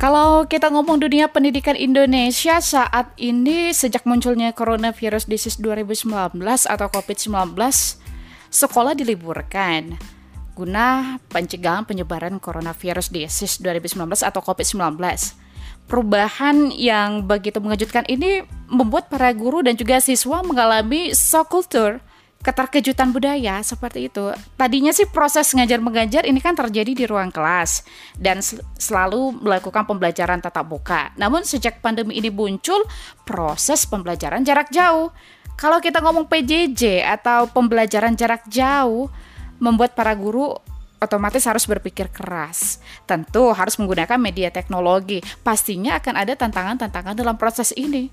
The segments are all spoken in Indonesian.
Kalau kita ngomong dunia pendidikan Indonesia saat ini sejak munculnya coronavirus disease 2019 atau COVID-19, sekolah diliburkan guna pencegahan penyebaran coronavirus disease 2019 atau COVID-19. Perubahan yang begitu mengejutkan ini membuat para guru dan juga siswa mengalami shock culture keterkejutan budaya seperti itu. Tadinya sih proses ngajar mengajar ini kan terjadi di ruang kelas dan sel selalu melakukan pembelajaran tatap muka. Namun sejak pandemi ini muncul proses pembelajaran jarak jauh. Kalau kita ngomong PJJ atau pembelajaran jarak jauh membuat para guru otomatis harus berpikir keras. Tentu harus menggunakan media teknologi. Pastinya akan ada tantangan-tantangan dalam proses ini.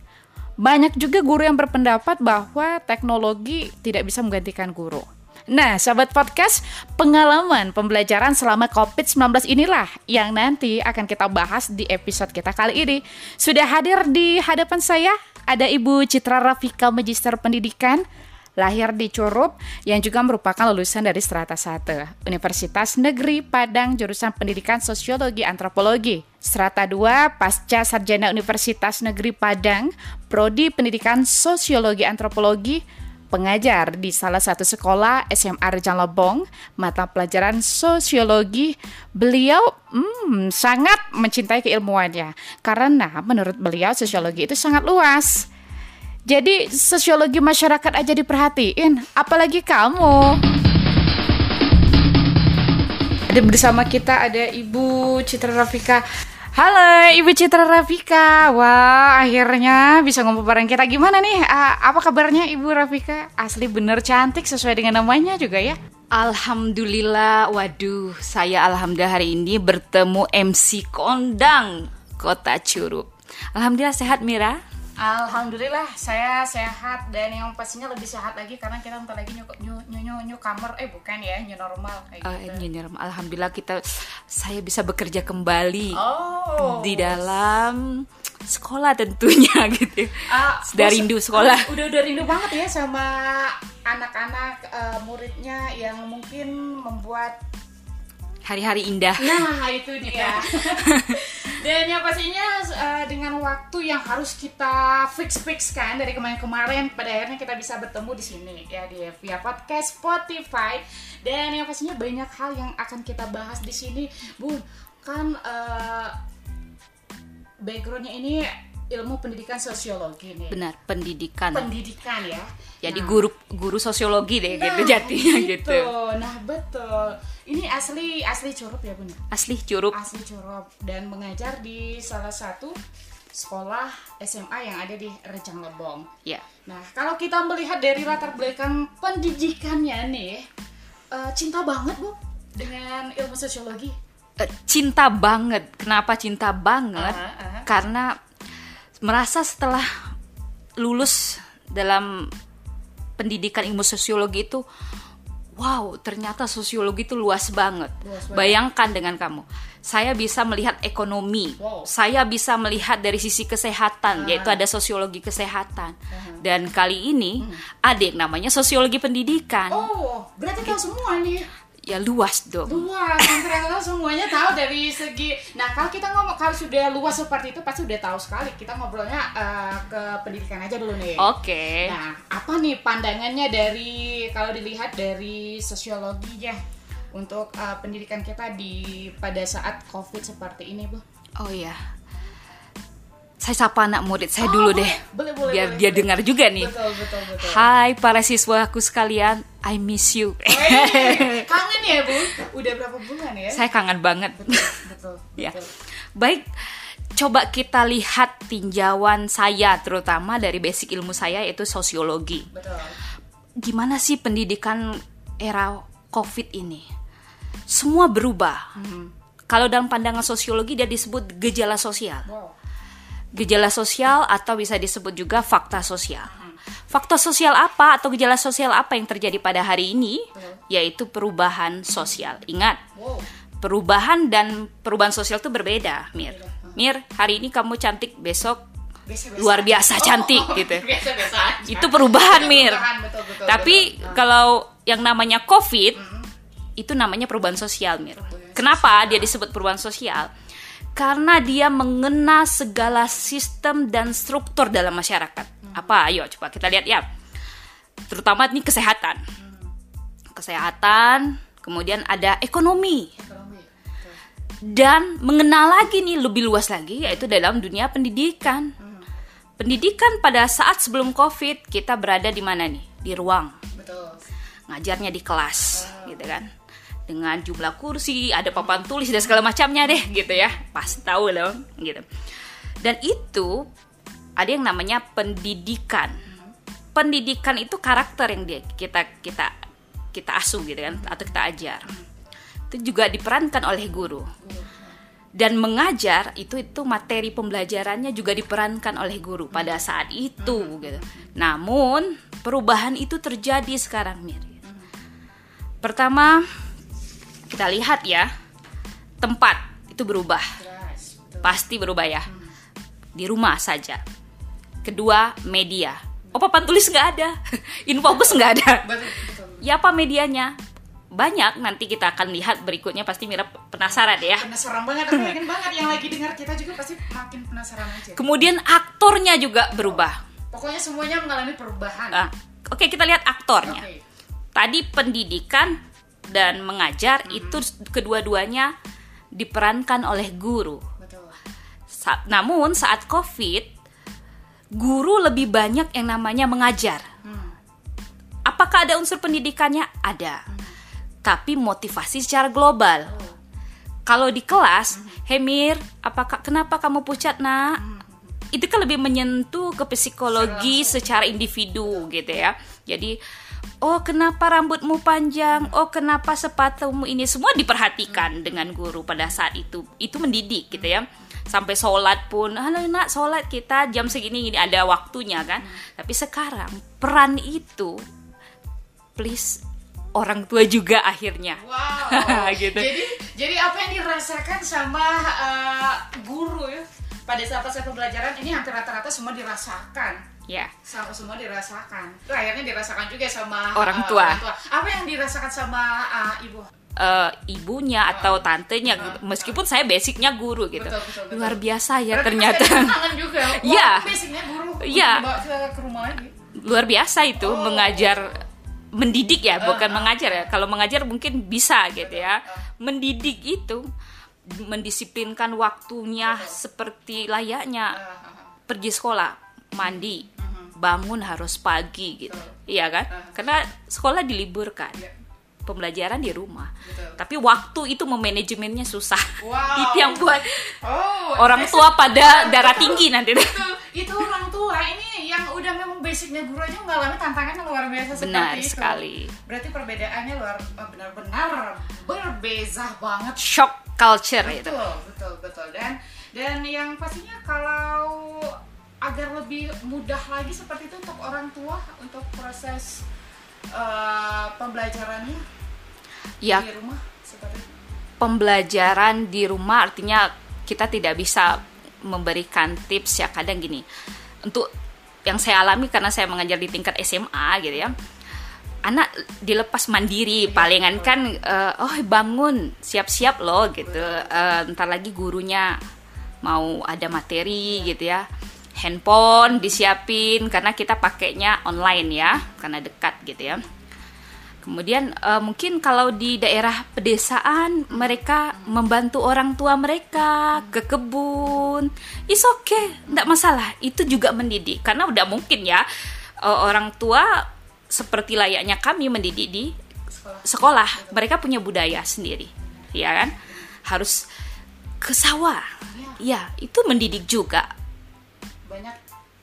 Banyak juga guru yang berpendapat bahwa teknologi tidak bisa menggantikan guru. Nah, sahabat podcast, pengalaman pembelajaran selama COVID-19 inilah yang nanti akan kita bahas di episode kita kali ini. Sudah hadir di hadapan saya ada Ibu Citra Rafika Magister Pendidikan, lahir di Curup yang juga merupakan lulusan dari Strata 1, Universitas Negeri Padang jurusan Pendidikan Sosiologi Antropologi. Strata 2 Pasca Sarjana Universitas Negeri Padang, Prodi Pendidikan Sosiologi Antropologi, pengajar di salah satu sekolah SMA Rejang Lebong, mata pelajaran sosiologi. Beliau hmm, sangat mencintai keilmuannya karena menurut beliau sosiologi itu sangat luas. Jadi sosiologi masyarakat aja diperhatiin, apalagi kamu. Ada bersama kita ada Ibu Citra Rafika. Halo Ibu Citra Rafika. Wah, akhirnya bisa ngobrol bareng kita. Gimana nih? Uh, apa kabarnya Ibu Rafika? Asli bener cantik sesuai dengan namanya juga ya. Alhamdulillah, waduh, saya alhamdulillah hari ini bertemu MC Kondang Kota Curup. Alhamdulillah sehat Mira. Alhamdulillah saya sehat dan yang pastinya lebih sehat lagi karena kita bentar lagi nyu nyu nyu, nyu kamar eh bukan ya new normal kayak Uh, gitu. new normal. Alhamdulillah kita saya bisa bekerja kembali Oh. di dalam sekolah tentunya gitu. Ah, Sudah bos- rindu sekolah. ah, udah udah rindu banget ya sama anak-anak eh, muridnya yang mungkin membuat Hari-hari indah. Nah, itu dia. Dan yang pastinya eh, dengan waktu yang harus kita fix-fix kan dari kemarin-kemarin pada akhirnya kita bisa bertemu di sini ya di via podcast Spotify dan yang pastinya banyak hal yang akan kita bahas di sini, Bun. Kan eh, backgroundnya ini ilmu pendidikan sosiologi nih. Benar, pendidikan. Pendidikan ya. Jadi Nah, guru guru sosiologi deh gitu nah, jatinya gitu. Nah, betul. Ini asli asli Curup ya, Bun. Asli Curup. asli Curup dan mengajar di salah satu sekolah SMA yang ada di Rejang Lebong. Ya. Nah, kalau kita melihat dari latar belakang pendidikannya nih, eh, cinta banget bu dengan ilmu sosiologi. Eh, cinta banget. Kenapa cinta banget? Ah, ah. Karena merasa setelah lulus dalam pendidikan ilmu sosiologi itu wow, ternyata sosiologi itu luas banget. Luas banget. Bayangkan dengan kamu. Saya bisa melihat ekonomi. Wow. Saya bisa melihat dari sisi kesehatan, Ah. yaitu ada sosiologi kesehatan. Dan kali ini ada yang namanya sosiologi pendidikan. Oh, berarti tahu semua nih. Ya luas dong. Luas, tahu semuanya tahu dari segi. Nah, kalau kita ngomong kalau sudah luas seperti itu pasti udah tahu sekali. Kita ngobrolnya eh, ke pendidikan aja dulu nih. Oke. Nah, apa nih pandangannya dari kalau dilihat dari sosiologinya untuk uh, pendidikan kita di pada saat COVID seperti ini, Bu? Oh ya. Saya sapa anak murid saya dulu deh. Boleh, boleh, biar boleh, dia boleh. dengar juga nih. Betul, betul, betul. Hai para siswaku sekalian, I miss you. Wey, kangen ya, Bu? Udah berapa bulan ya? Saya kangen banget. Betul, betul, Ya. betul. Baik, coba kita lihat tinjauan saya terutama dari basic ilmu saya yaitu sosiologi. Betul. Gimana sih pendidikan era Covid ini? Semua berubah. Hmm. Kalau dalam pandangan sosiologi dia disebut gejala sosial. Wow. Gejala sosial atau bisa disebut juga fakta sosial. Fakta sosial apa atau gejala sosial apa yang terjadi pada hari ini? Yaitu perubahan sosial. Ingat, perubahan dan perubahan sosial itu berbeda, Mir. Mir, hari ini kamu cantik, besok Biasa-biasa. luar biasa cantik Oh, gitu. Biasa-biasa aja. Itu perubahan, Itu Mir. perubahan, betul, betul, Tapi betul. kalau yang namanya COVID itu namanya perubahan sosial, Mir. Kenapa dia disebut perubahan sosial? Karena dia mengena segala sistem dan struktur dalam masyarakat. Apa? Ayo coba kita lihat ya. Terutama ini kesehatan. Kesehatan, kemudian ada ekonomi. Dan mengenal lagi nih lebih luas lagi yaitu dalam dunia pendidikan. Pendidikan pada saat sebelum Covid kita berada di mana nih? Di ruang. Betul. Ngajarnya di kelas, gitu kan. Dengan jumlah kursi, ada papan tulis dan segala macamnya deh, gitu ya. Pasti tahu loh, gitu. Dan itu ada yang namanya pendidikan. Pendidikan itu karakter yang dia kita kita kita asuh gitu kan atau kita ajar. Itu juga diperankan oleh guru. Dan mengajar itu itu materi pembelajarannya juga diperankan oleh guru pada saat itu gitu. Namun perubahan itu terjadi sekarang Mir. Pertama kita lihat ya tempat itu berubah. Yes. Pasti berubah ya. Di rumah saja. Kedua, media. Oh, papan tulis nggak ada. Infobus nggak ada. Betul, betul. Ya apa medianya? Banyak nanti kita akan lihat berikutnya pasti Mira penasaran ya. Penasaran banget, aku yakin banget yang lagi dengar kita juga pasti makin penasaran aja. Kemudian aktornya juga berubah. Pokoknya semuanya mengalami perubahan. Nah, Oke, kita lihat aktornya. Oke. Tadi pendidikan dan mengajar itu kedua-duanya diperankan oleh guru. Betul. Sa- namun saat COVID, guru lebih banyak yang namanya mengajar. Hmm. Apakah ada unsur pendidikannya? Ada. Tapi motivasi secara global. Kalau di kelas, Hemir, apakah kenapa kamu pucat, Nak? Itu kan lebih menyentuh ke psikologi secara individu gitu ya. Jadi, oh kenapa rambutmu panjang? Oh kenapa sepatumu ini semua diperhatikan dengan guru pada saat itu. Itu mendidik gitu ya. Sampai sholat pun, halo nak sholat kita jam segini ini ada waktunya kan. Tapi sekarang peran itu please orang tua juga akhirnya. Wow. Gitu. Jadi jadi apa yang dirasakan sama uh, guru ya pada saat proses pembelajaran ini hampir rata-rata semua dirasakan. Ya. Sama semua dirasakan. Itu akhirnya dirasakan juga sama Orang uh, tua. Apa yang dirasakan sama uh, ibu? eh, ibunya atau tantenya gitu. meskipun saya basicnya guru gitu Betul, betul, betul. luar biasa ya Berarti ternyata juga. Iya. Basicnya guru Iya. dibawa ke, ke rumah lagi. luar biasa itu Oh. mengajar mendidik ya bukan Ah, ah. mengajar ya kalau mengajar mungkin bisa gitu ya mendidik itu mendisiplinkan waktunya seperti layaknya pergi sekolah mandi bangun harus pagi gitu iya kan Ah. karena sekolah diliburkan Iya. pembelajaran di rumah Betul. tapi waktu itu memanajemennya susah Wow. itu yang buat Oh, orang basic- tua pada Betul. darah tinggi nanti itu itu orang tua ini yang udah memang basicnya guru aja mengalami tantangan luar biasa benar seperti itu. sekali Berarti perbedaannya luar eh, benar-benar berbeza banget. shock culture itu Betul, betul, betul. Dan dan yang pastinya kalau agar lebih mudah lagi seperti itu untuk orang tua untuk proses eh, pembelajarannya ya. di rumah seperti itu. pembelajaran di rumah artinya kita tidak bisa memberikan tips ya kadang gini. Untuk yang saya alami karena saya mengajar di tingkat SMA gitu ya. Anak dilepas mandiri palingan kan eh, oh bangun siap-siap loh gitu. Eh, ntar lagi gurunya mau ada materi gitu ya handphone disiapin karena kita pakainya online ya karena dekat gitu ya Kemudian eh, mungkin kalau di daerah pedesaan mereka membantu orang tua mereka ke kebun, is okay, tidak masalah. Itu juga mendidik karena udah mungkin ya eh, orang tua seperti layaknya kami mendidik di Sekolah. sekolah. Mereka punya budaya sendiri, ya kan? Harus ke sawah, ya itu mendidik juga Banyak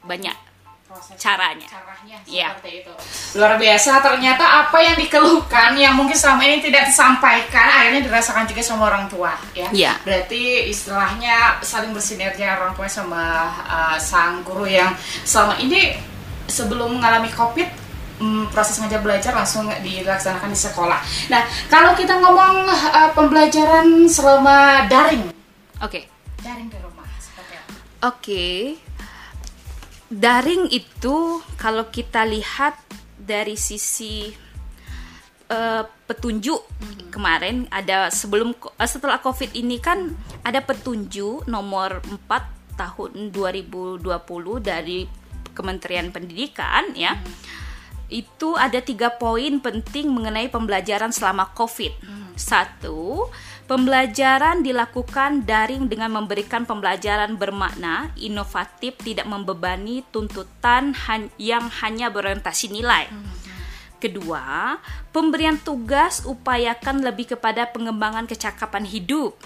banyak proses caranya. caranya Iya. seperti itu. Luar biasa ternyata apa yang dikeluhkan yang mungkin selama ini tidak disampaikan akhirnya dirasakan juga sama orang tua ya. Iya. Berarti istilahnya saling bersinergi orang tua sama uh, sang guru yang selama ini sebelum mengalami Covid hmm, proses ngajar belajar langsung dilaksanakan di sekolah. Nah, kalau kita ngomong uh, pembelajaran selama daring, Oke. daring di rumah seperti apa? Oke. Daring itu kalau kita lihat dari sisi eh, petunjuk kemarin ada sebelum eh, setelah covid ini kan ada petunjuk nomor 4 tahun 2020 dari Kementerian Pendidikan ya. Itu ada tiga poin penting mengenai pembelajaran selama covid satu Pembelajaran dilakukan daring dengan memberikan pembelajaran bermakna, inovatif, tidak membebani tuntutan yang hanya berorientasi nilai. Kedua, pemberian tugas upayakan lebih kepada pengembangan kecakapan hidup.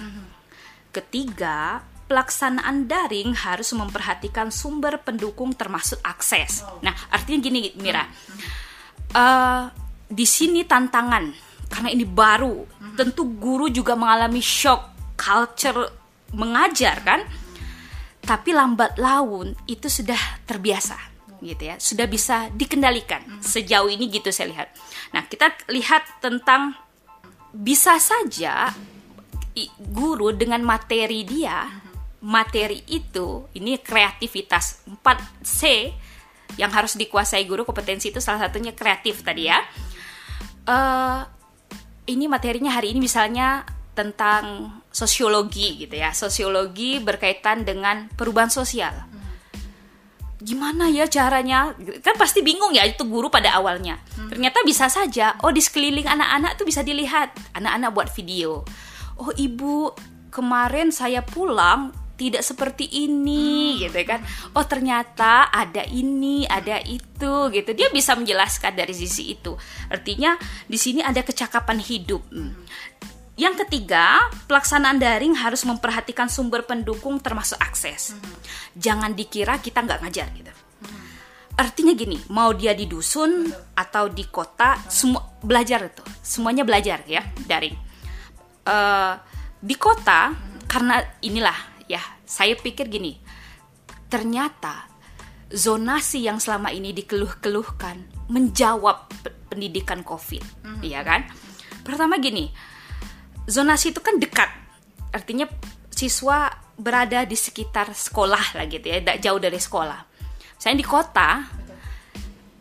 Ketiga, pelaksanaan daring harus memperhatikan sumber pendukung termasuk akses. Nah, artinya gini, Mira. Uh, di sini tantangan karena ini baru. Tentu guru juga mengalami shock culture mengajar kan? Tapi lambat laun itu sudah terbiasa gitu ya. Sudah bisa dikendalikan. Sejauh ini gitu saya lihat. Nah kita lihat tentang bisa saja guru dengan materi dia materi itu ini kreativitas 4C yang harus dikuasai guru kompetensi itu salah satunya kreatif tadi ya. Uh, ini materinya hari ini misalnya tentang sosiologi gitu ya. Sosiologi berkaitan dengan perubahan sosial. Gimana ya caranya? Kan pasti bingung ya itu guru pada awalnya. Hmm. ternyata bisa saja oh di sekeliling anak-anak tuh bisa dilihat. Anak-anak buat video. Oh ibu kemarin saya pulang tidak seperti ini hmm. gitu kan. Oh ternyata ada ini ada itu gitu. Dia bisa menjelaskan dari sisi itu. Artinya di sini ada kecakapan hidup. Hmm. yang ketiga pelaksanaan daring harus memperhatikan sumber pendukung termasuk akses. Hmm. jangan dikira kita nggak ngajar gitu. Artinya gini mau dia di dusun atau di kota semua belajar itu. Semuanya belajar ya daring. Uh, di kota karena inilah ya saya pikir gini. Ternyata zonasi yang selama ini dikeluh-keluhkan menjawab pendidikan covid mm-hmm. ya kan? Pertama gini zonasi itu kan dekat. Artinya siswa berada di sekitar sekolah lah gitu ya tidak jauh dari sekolah. Saya di kota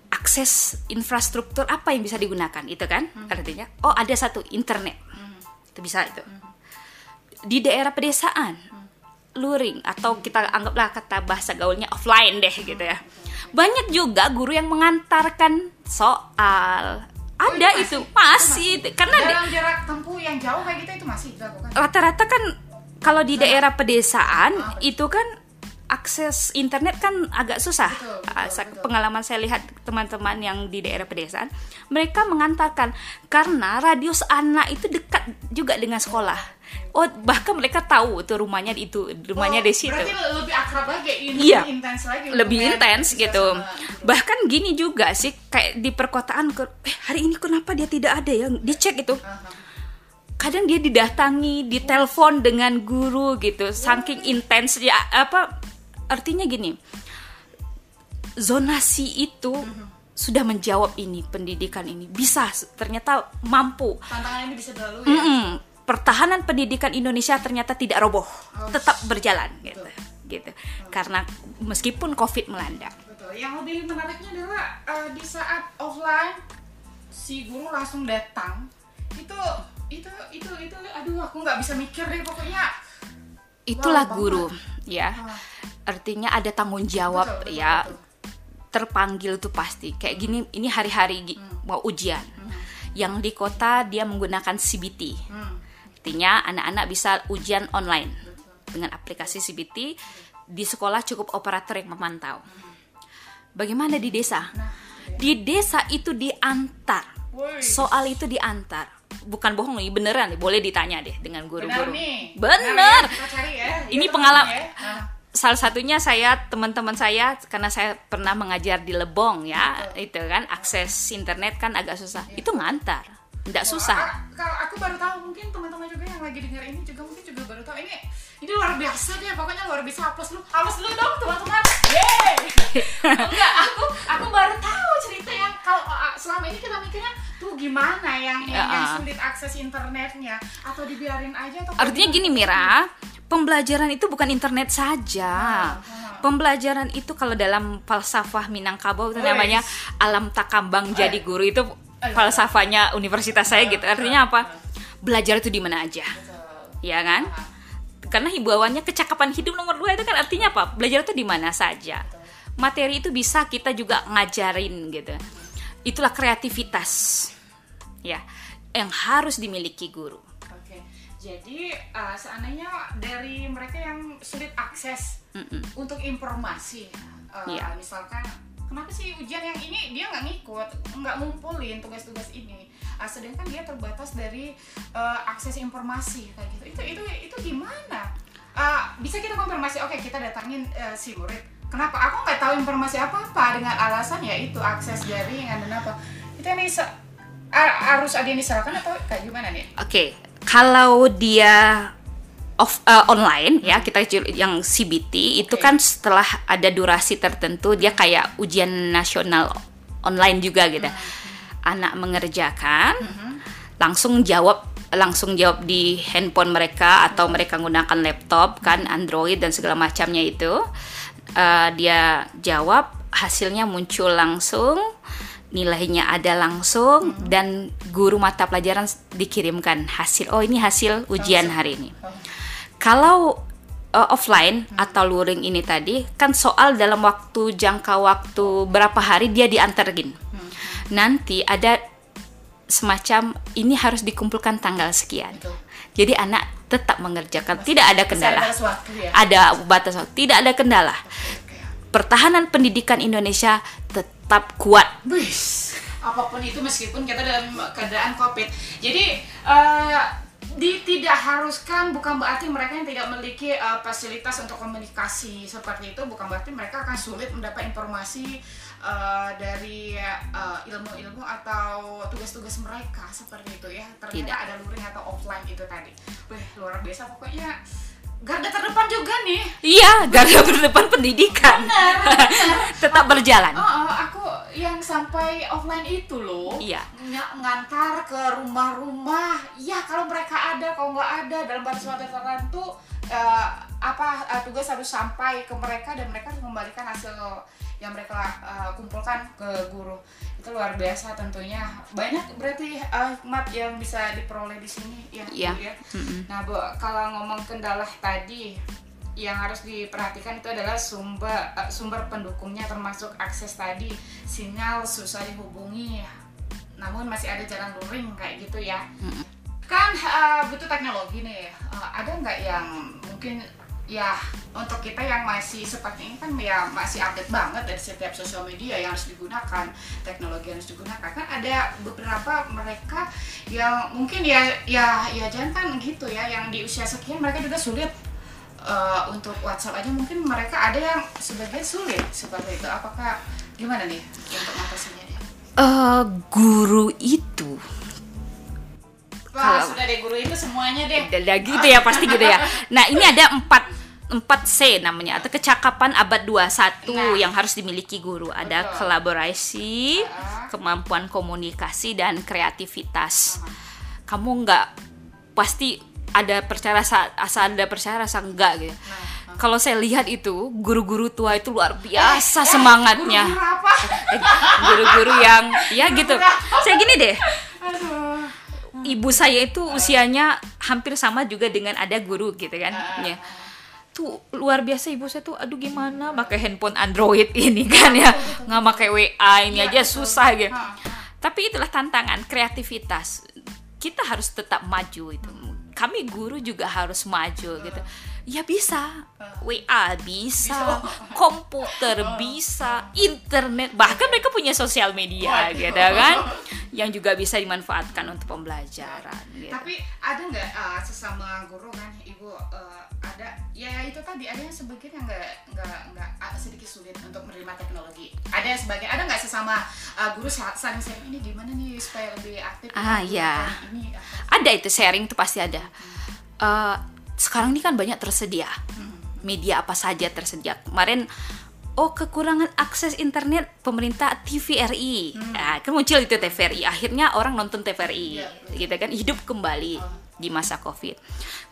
akses infrastruktur apa yang bisa digunakan itu kan? Hmm. artinya oh ada satu internet. Hmm. itu bisa itu. Di daerah pedesaan luring atau kita anggaplah kata bahasa gaulnya offline deh gitu ya. Banyak juga guru yang mengantarkan soal. Ada oh, itu masih, masih. karena dalam jarak tempuh yang jauh kayak gitu itu masih dilakukan. Rata-rata kan kalau di daerah pedesaan oh, itu kan akses internet kan agak susah. Betul, betul, ah, betul. Pengalaman saya lihat teman-teman yang di daerah pedesaan, mereka mengantarkan karena radius anak itu dekat juga dengan sekolah. Oh, bahkan mereka tahu tuh rumahnya itu rumahnya oh, di situ. Lebih akrab lagi, iya, intens lagi. Lebih intens gitu. Bahkan gini juga sih kayak di perkotaan eh hari ini kenapa dia tidak ada yang dicek itu. Uh -huh kadang dia didatangi, ditelepon dengan guru gitu, saking intens ya apa artinya gini zonasi itu mm-hmm. sudah menjawab ini pendidikan ini. Bisa ternyata mampu. Tantangan ini bisa dilalui ya? mm pertahanan pendidikan Indonesia ternyata tidak roboh. Oh, tetap berjalan betul. gitu. Gitu. Karena meskipun covid melanda. Betul. Yang lebih menariknya adalah uh, di saat offline si guru langsung datang itu itu itu itu aduh aku nggak bisa mikir deh pokoknya itulah wow, guru ya. Artinya ada tanggung jawab betul, betul, ya. betul. terpanggil tuh pasti. Kayak gini ini hari-hari hmm. mau ujian. Hmm. yang di kota dia menggunakan CBT hmm. artinya anak-anak bisa ujian online. Betul. dengan aplikasi CBT di sekolah cukup operator yang memantau. Hmm. bagaimana di desa? Nah, di desa itu diantar. Soal itu diantar bukan bohong nih beneran nih boleh ditanya deh dengan guru-guru bener, bener. bener ya. ya. ini pengalaman ya. nah salah satunya saya teman-teman saya karena saya pernah mengajar di Lebong ya Betul. itu kan akses internet kan agak susah ya. itu ngantar tidak oh, susah kalau aku baru tahu mungkin teman-teman juga yang lagi dengar ini juga mungkin juga baru tahu ini ini luar biasa deh pokoknya luar biasa hapus lu. Hapus lu dong teman-teman. Yeay. Enggak aku aku baru tahu cerita yang kalau selama ini kita mikirnya tuh gimana yang ya. yang sulit akses internetnya? Atau dibiarin aja atau artinya gini Mira. Pembelajaran itu bukan internet saja. Pembelajaran itu kalau dalam falsafah Minangkabau itu namanya alam takambang jadi guru itu falsafahnya universitas saya gitu. Artinya apa? belajar itu di mana aja. Ya kan karena himbauannya kecakapan hidup nomor dua itu kan artinya apa? Belajar itu di mana saja. Materi itu bisa kita juga ngajarin gitu. Itulah kreativitas. Ya yang harus dimiliki guru. Oke, jadi uh, seandainya dari mereka yang sulit akses Mm-mm. untuk informasi, uh, Iya. misalkan kenapa sih ujian yang ini dia nggak ngikut, nggak ngumpulin tugas-tugas ini, uh, sedangkan dia terbatas dari uh, akses informasi kayak gitu. Itu itu itu gimana? Uh, bisa kita konfirmasi? Oke, kita datangin uh, si murid. Kenapa? Aku nggak tahu informasi apa-apa dengan alasan ya itu akses jaringan dan apa. Itu yang bisa harus ada yang disalahkan atau kayak gimana nih? Oke, kalau dia off eh, online ya kita yang CBT itu Oke. kan setelah ada durasi tertentu dia kayak ujian nasional online juga gitu. Anak mengerjakan langsung jawab langsung jawab di handphone mereka atau mereka menggunakan laptop kan Android dan segala macamnya itu. Eh, dia jawab hasilnya muncul langsung nilainya ada langsung dan guru mata pelajaran dikirimkan hasil. Oh ini hasil ujian hari ini. Kalau uh, offline atau luring ini tadi kan soal dalam waktu jangka waktu berapa hari dia diantarin nanti ada semacam ini harus dikumpulkan tanggal sekian. Betul. jadi anak tetap mengerjakan. Tidak ada kendala. Saya batas waktu ya. ada batas waktu. Tidak ada kendala. Pertahanan pendidikan Indonesia tetap kuat. Apa pun itu meskipun kita dalam keadaan covid. Jadi eh, di tidak haruskan bukan berarti mereka yang tidak memiliki eh, fasilitas untuk komunikasi seperti itu. Bukan berarti mereka akan sulit mendapat informasi eh, dari eh, ilmu-ilmu atau tugas-tugas mereka seperti itu ya. Ternyata Tidak. ada luring atau offline itu tadi. Wih, luar biasa pokoknya garda terdepan juga nih. iya garda terdepan pendidikan Benar, benar. tetap berjalan Oh, oh, aku yang sampai offline itu loh. Iya. Ng- ngantar ke rumah-rumah. Ya kalau mereka ada, kalau nggak ada dalam batas waktu tertentu eh, apa eh, tugas harus sampai ke mereka dan mereka harus membalikan hasil yang mereka eh, kumpulkan ke guru. Itu luar biasa tentunya. Banyak berarti eh, hikmat yang bisa diperoleh di sini ya. Iya. ya. Nah, Bu, kalau ngomong kendala tadi yang harus diperhatikan itu adalah sumber eh, sumber pendukungnya termasuk akses tadi sinyal susah dihubungi namun masih ada jalan luring kayak gitu ya kan eh, butuh teknologi nih Eh, ada nggak yang mungkin ya untuk kita yang masih seperti ini kan ya masih update banget dari setiap sosial media yang harus digunakan teknologi yang harus digunakan kan ada beberapa mereka yang mungkin ya ya ya jangan kan gitu ya yang di usia sekian mereka juga sulit eh, untuk WhatsApp aja mungkin mereka ada yang sebagian sulit seperti itu apakah gimana nih untuk mengatasinya? Eh, guru itu Wah Kalau- sudah deh guru itu semuanya deh. Udah gitu ya pasti gitu ya. Nah ini ada empat empat C namanya atau kecakapan abad 21 Nah. yang harus dimiliki guru. Ada Betul. kolaborasi, kemampuan komunikasi dan kreativitas. Kamu nggak pasti ada percaya rasa asal ada percaya rasa enggak gitu. Nah, Kalau saya lihat itu guru-guru tua itu luar Eh, biasa semangatnya. Guru apa? Eh, Guru-guru yang ya gitu. Saya gini deh, Aduh. ibu saya itu usianya hampir sama juga dengan ada guru gitu kan ya tuh luar biasa ibu saya tuh aduh gimana? Pakai handphone Android ini kan ya. Nggak pakai WA ini Iya, aja betul. susah gitu. Ha, ha. tapi itulah tantangan kreativitas. Kita harus tetap maju itu. Kami guru juga harus maju gitu ya bisa WA bisa komputer bisa internet bahkan mereka punya sosial media Waduh. gitu kan yang juga bisa dimanfaatkan untuk pembelajaran gitu. Tapi ada nggak uh, sesama guru kan ibu uh, ada ya itu tadi ada yang sebagian yang nggak nggak nggak uh, sedikit sulit untuk menerima teknologi. Ada yang sebagian ada nggak sesama uh, guru sa- saling sharing ini gimana nih supaya lebih aktif? Ah, ya. Ini apa? ada itu sharing itu pasti ada Eh, sekarang ini kan banyak tersedia. Media apa saja tersedia. Kemarin oh kekurangan akses internet pemerintah TVRI nah, kan muncul itu TVRI akhirnya orang nonton TVRI Iya, gitu kan hidup kembali di masa covid.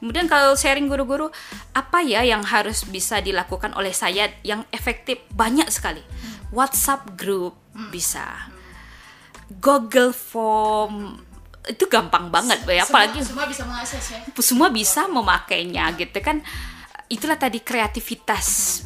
Kemudian kalau sharing guru-guru apa ya yang harus bisa dilakukan oleh saya yang efektif? Banyak sekali. WhatsApp group bisa. Google Form itu gampang banget ya apalagi semua, semua bisa mengakses ya. Semua bisa memakainya gitu kan. Itulah tadi kreativitas.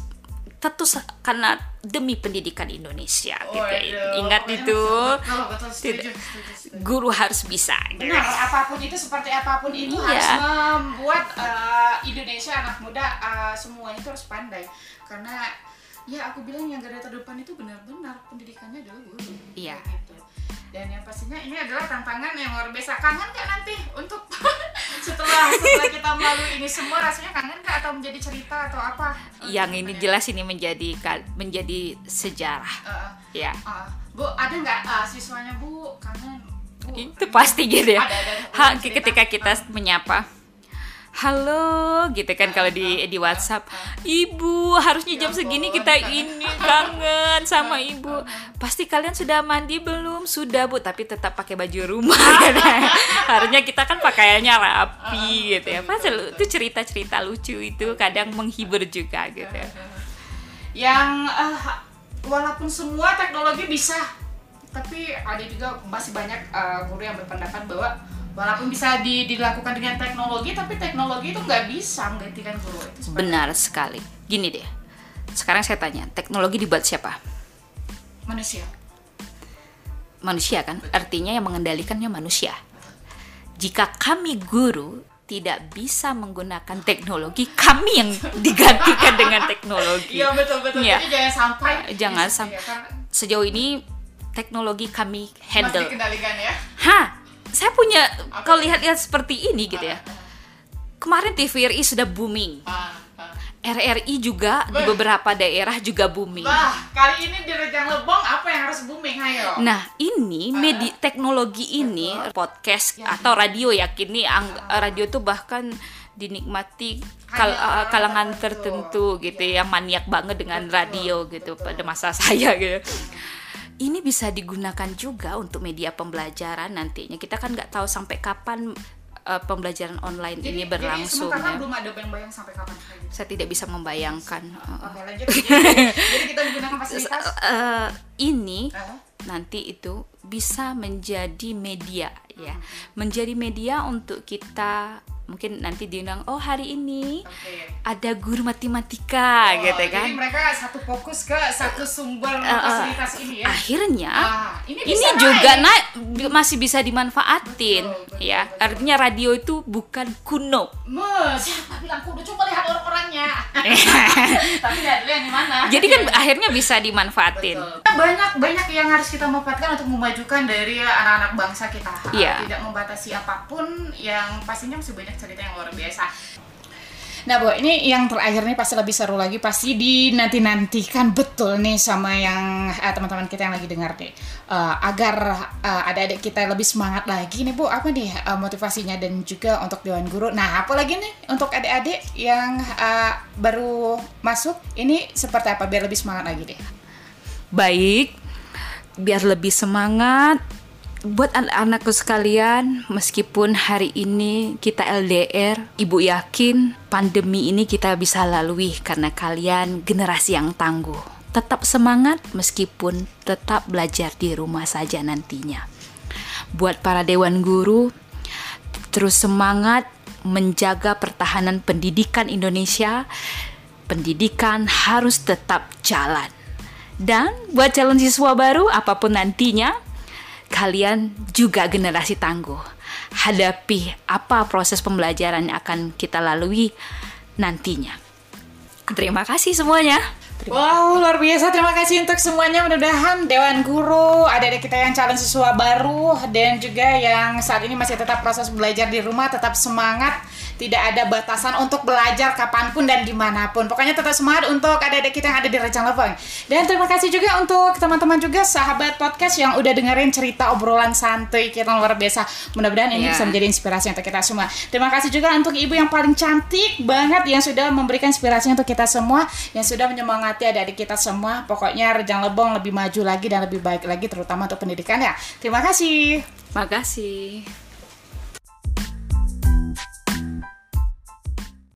Tentu karena demi pendidikan Indonesia oh, gitu. Iya. ingat Pokoknya itu? betul, betul, setuju, setuju, setuju. guru harus bisa gitu. benar apa pun itu seperti apa pun itu iya. harus membuat uh, Indonesia anak muda uh, semuanya itu harus pandai. Karena ya aku bilang yang garda terdepan itu benar-benar pendidikannya adalah guru. Iya. Gitu dan yang pastinya ini adalah tantangan yang luar biasa. Kangen nggak nanti untuk setelah setelah kita melalui ini semua? Rasanya kangen nggak atau menjadi cerita atau apa? Yang ini jelas ini menjadi menjadi sejarah. Uh, ya. Uh, bu ada nggak uh, siswanya bu? Kangen. Bu, itu pasti gitu ya. Ada, ada, ha, ketika kita menyapa halo gitu kan kalau di di WhatsApp. Ibu harusnya jam segini kita ini kangen sama ibu. Pasti kalian sudah mandi belum? Sudah bu tapi tetap pakai baju rumah harusnya kita kan pakaiannya rapi gitu ya. Pas itu cerita cerita lucu itu kadang menghibur juga gitu yang uh, walaupun semua teknologi bisa tapi ada juga masih banyak uh, guru yang berpendapat bahwa walaupun bisa di, dilakukan dengan teknologi tapi teknologi itu nggak bisa menggantikan guru itu benar sekali gini deh sekarang saya tanya teknologi dibuat siapa manusia manusia kan artinya yang mengendalikannya manusia jika kami guru tidak bisa menggunakan teknologi kami yang digantikan dengan teknologi. Iya betul betul. Ya. Jadi jangan sampai. Jangan sampai. Ya, sejauh ini teknologi kami handle. Masih dikendalikan ya. Hah, saya punya kalau lihat-lihat seperti ini gitu ya. Kemarin TVRI sudah booming. RRI juga di beberapa daerah juga booming. Bah, kali ini di Rejang Lebong apa yang harus booming? Ayo? Nah, ini media teknologi ini podcast ya. atau radio ya kini radio tuh bahkan dinikmati kal uh, kalangan tertentu. gitu ya, yang maniak banget dengan radio gitu pada masa saya gitu ini bisa digunakan juga untuk media pembelajaran nantinya. Kita kan nggak tahu sampai kapan uh, pembelajaran online jadi, ini berlangsung. Jadi ya. belum ada bayang-bayang sampai kapan. Saya tidak bisa membayangkan. Oke, lanjut. jadi, jadi kita menggunakan fasilitas. Uh, ini uh -huh. nanti itu bisa menjadi media ya, hmm. menjadi media untuk kita mungkin nanti diundang oh hari ini okay. ada guru matematika oh, gitu kan. jadi mereka satu fokus ke satu sumber uh, fasilitas ini ya. akhirnya ah, ini, ini juga naik masih bisa dimanfaatin betul, betul, ya. betul, betul. artinya radio itu bukan kuno. Me, siapa bilang kuno? Coba lihat orang-orangnya tapi lihat yang di mana jadi kan akhirnya bisa dimanfaatin betul. banyak banyak yang harus kita manfaatkan untuk memajukan dari anak-anak bangsa kita yeah. tidak membatasi apa pun yang pastinya masih banyak cerita yang luar biasa Nah, Bu, ini yang terakhir nih pasti lebih seru lagi, pasti dinanti-nantikan betul nih sama yang eh, teman-teman kita yang lagi dengar nih. Uh, agar uh, adik-adik kita lebih semangat lagi nih, Bu. Apa nih uh, motivasinya dan juga untuk Dewan Guru. Nah, apa lagi nih untuk adik-adik yang uh, baru masuk ini seperti apa biar lebih semangat lagi deh? Baik. Biar lebih semangat, buat anak-anakku sekalian, meskipun hari ini kita LDR, Ibu yakin pandemi ini kita bisa lalui karena kalian generasi yang tangguh. Tetap semangat meskipun tetap belajar di rumah saja nantinya. Buat para dewan guru, terus semangat menjaga pertahanan pendidikan Indonesia. Pendidikan harus tetap jalan. Dan buat calon siswa baru apa pun nantinya, kalian juga generasi tangguh. Hadapi apa proses pembelajaran yang akan kita lalui nantinya. Terima kasih semuanya. Wow, luar biasa. Terima kasih untuk semuanya. Mudah-mudahan Dewan Guru, adik-adik kita yang calon siswa baru, dan juga yang saat ini masih tetap proses belajar di rumah, tetap semangat tidak ada batasan untuk belajar kapan pun dan di mana pun. Pokoknya tetap semangat untuk adik-adik kita yang ada di Rejang Leveng. Dan terima kasih juga untuk teman-teman juga sahabat podcast yang udah dengerin cerita obrolan santuy kita luar biasa. Mudah-mudahan ini yeah. bisa menjadi inspirasi untuk kita semua. Terima kasih juga untuk ibu yang paling cantik banget yang sudah memberikan inspirasi untuk kita semua, yang sudah menyemangati adik-adik kita semua. Pokoknya Rejang Lebong lebih maju lagi dan lebih baik lagi terutama untuk pendidikannya. Terima kasih. Terima kasih.